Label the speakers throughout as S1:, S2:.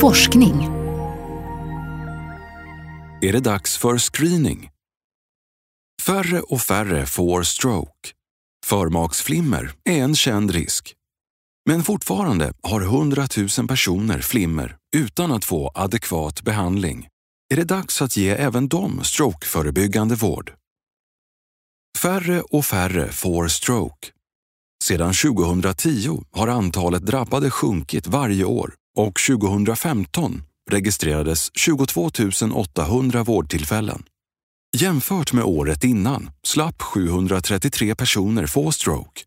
S1: Forskning.
S2: Är det dags för screening? Färre och färre får stroke. Förmaksflimmer är en känd risk. Men fortfarande har 100 000 personer flimmer utan att få adekvat behandling. Är det dags att ge även dem strokeförebyggande vård? Färre och färre får stroke. Sedan 2010 har antalet drabbade sjunkit varje år och 2015 registrerades 22 800 vårdtillfällen. Jämfört med året innan slapp 733 personer få stroke.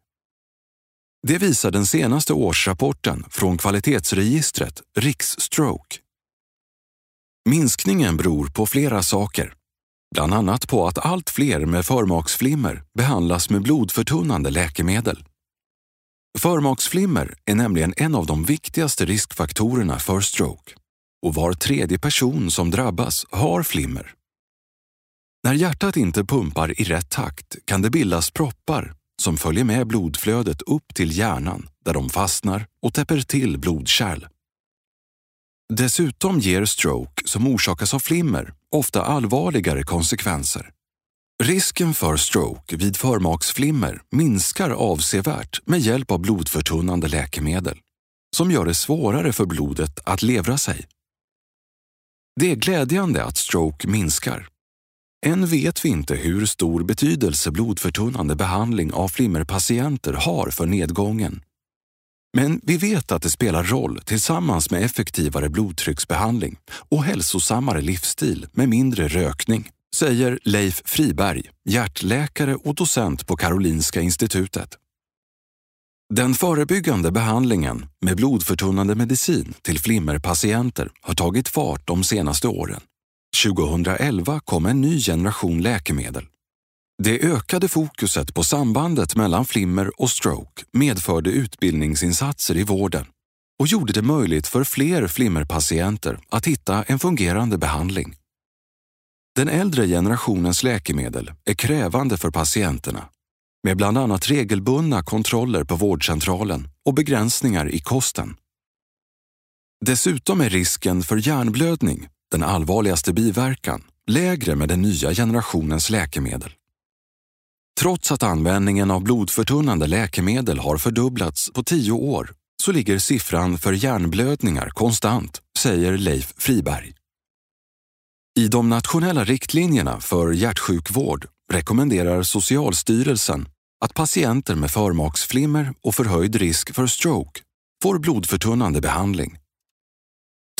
S2: Det visar den senaste årsrapporten från kvalitetsregistret Riksstroke. Minskningen beror på flera saker. Bland annat på att allt fler med förmaksflimmer behandlas med blodförtunnande läkemedel. Förmaksflimmer är nämligen en av de viktigaste riskfaktorerna för stroke och var tredje person som drabbas har flimmer. När hjärtat inte pumpar i rätt takt kan det bildas proppar som följer med blodflödet upp till hjärnan där de fastnar och täpper till blodkärl. Dessutom ger stroke som orsakas av flimmer ofta allvarligare konsekvenser. Risken för stroke vid förmaksflimmer minskar avsevärt med hjälp av blodförtunnande läkemedel som gör det svårare för blodet att levra sig. Det är glädjande att stroke minskar. Än vet vi inte hur stor betydelse blodförtunnande behandling av flimmerpatienter har för nedgången. Men vi vet att det spelar roll tillsammans med effektivare blodtrycksbehandling och hälsosammare livsstil med mindre rökning säger Leif Friberg, hjärtläkare och docent på Karolinska institutet. Den förebyggande behandlingen med blodförtunnande medicin till flimmerpatienter har tagit fart de senaste åren. 2011 kom en ny generation läkemedel. Det ökade fokuset på sambandet mellan flimmer och stroke medförde utbildningsinsatser i vården och gjorde det möjligt för fler flimmerpatienter att hitta en fungerande behandling. Den äldre generationens läkemedel är krävande för patienterna med bland annat regelbundna kontroller på vårdcentralen och begränsningar i kosten. Dessutom är risken för hjärnblödning, den allvarligaste biverkan, lägre med den nya generationens läkemedel. Trots att användningen av blodförtunnande läkemedel har fördubblats på tio år så ligger siffran för hjärnblödningar konstant, säger Leif Friberg. I de nationella riktlinjerna för hjärtsjukvård rekommenderar Socialstyrelsen att patienter med förmaksflimmer och förhöjd risk för stroke får blodförtunnande behandling.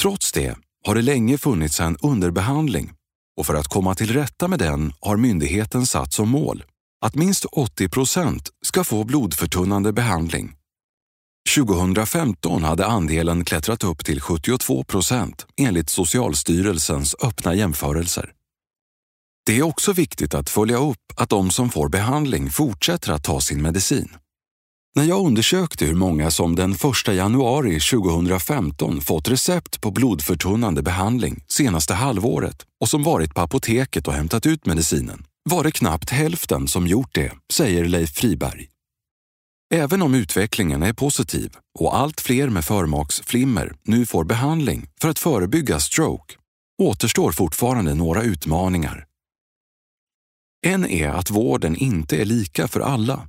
S2: Trots det har det länge funnits en underbehandling och för att komma till rätta med den har myndigheten satt som mål att minst 80 procent ska få blodförtunnande behandling. 2015 hade andelen klättrat upp till 72 procent enligt Socialstyrelsens öppna jämförelser. Det är också viktigt att följa upp att de som får behandling fortsätter att ta sin medicin. När jag undersökte hur många som den 1 januari 2015 fått recept på blodförtunnande behandling senaste halvåret och som varit på apoteket och hämtat ut medicinen var det knappt hälften som gjort det, säger Leif Friberg. Även om utvecklingen är positiv och allt fler med förmaksflimmer nu får behandling för att förebygga stroke återstår fortfarande några utmaningar. En är att vården inte är lika för alla.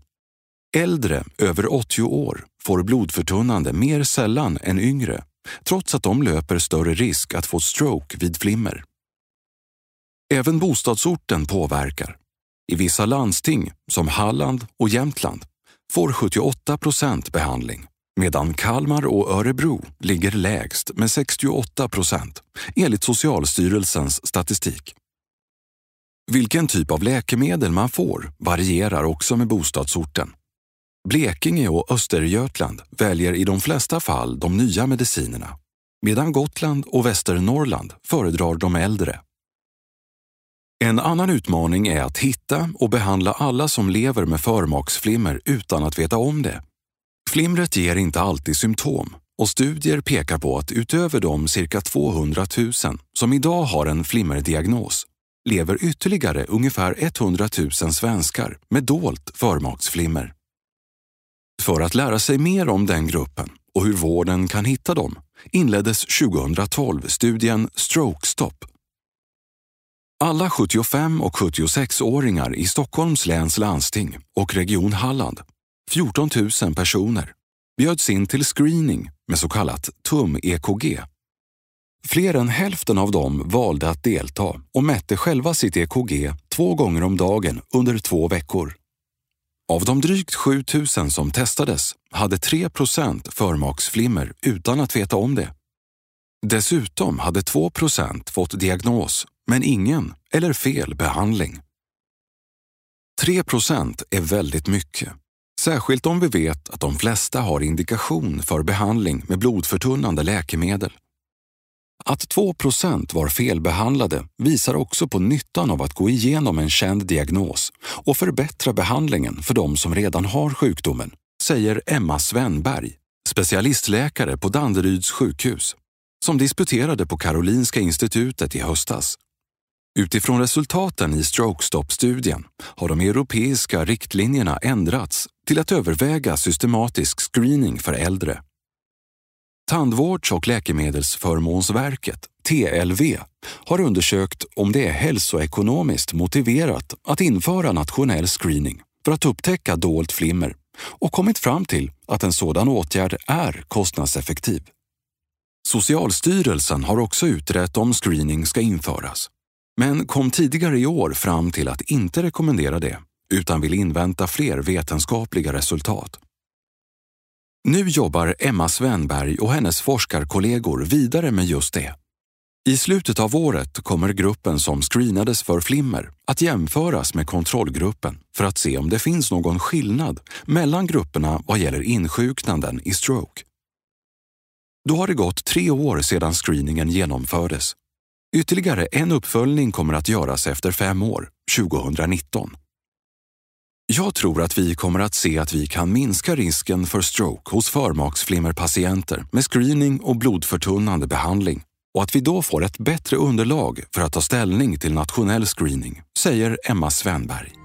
S2: Äldre över 80 år får blodförtunnande mer sällan än yngre trots att de löper större risk att få stroke vid flimmer. Även bostadsorten påverkar. I vissa landsting, som Halland och Jämtland, får 78 procent behandling medan Kalmar och Örebro ligger lägst med 68 procent enligt Socialstyrelsens statistik. Vilken typ av läkemedel man får varierar också med bostadsorten. Blekinge och Östergötland väljer i de flesta fall de nya medicinerna medan Gotland och Västernorrland föredrar de äldre. En annan utmaning är att hitta och behandla alla som lever med förmaksflimmer utan att veta om det. Flimret ger inte alltid symptom och studier pekar på att utöver de cirka 200 000 som idag har en flimmerdiagnos lever ytterligare ungefär 100 000 svenskar med dolt förmaksflimmer. För att lära sig mer om den gruppen och hur vården kan hitta dem inleddes 2012 studien Stroke Stop. Alla 75 och 76-åringar i Stockholms läns landsting och Region Halland, 14 000 personer, bjöds in till screening med så kallat tum-EKG. Fler än hälften av dem valde att delta och mätte själva sitt EKG två gånger om dagen under två veckor. Av de drygt 7 000 som testades hade 3% förmaksflimmer utan att veta om det. Dessutom hade 2% fått diagnos, men ingen eller fel behandling. 3 är väldigt mycket, särskilt om vi vet att de flesta har indikation för behandling med blodförtunnande läkemedel. Att 2 procent var felbehandlade visar också på nyttan av att gå igenom en känd diagnos och förbättra behandlingen för de som redan har sjukdomen, säger Emma Svenberg, specialistläkare på Danderyds sjukhus, som disputerade på Karolinska institutet i höstas. Utifrån resultaten i Strokestop-studien har de europeiska riktlinjerna ändrats till att överväga systematisk screening för äldre. Tandvårds och läkemedelsförmånsverket, TLV, har undersökt om det är hälsoekonomiskt motiverat att införa nationell screening för att upptäcka dolt flimmer och kommit fram till att en sådan åtgärd är kostnadseffektiv. Socialstyrelsen har också utrett om screening ska införas, men kom tidigare i år fram till att inte rekommendera det utan vill invänta fler vetenskapliga resultat. Nu jobbar Emma Svenberg och hennes forskarkollegor vidare med just det. I slutet av året kommer gruppen som screenades för flimmer att jämföras med kontrollgruppen för att se om det finns någon skillnad mellan grupperna vad gäller insjuknanden i stroke. Då har det gått tre år sedan screeningen genomfördes. Ytterligare en uppföljning kommer att göras efter fem år, 2019. Jag tror att vi kommer att se att vi kan minska risken för stroke hos förmaksflimmerpatienter med screening och blodförtunnande behandling och att vi då får ett bättre underlag för att ta ställning till nationell screening, säger Emma Svenberg.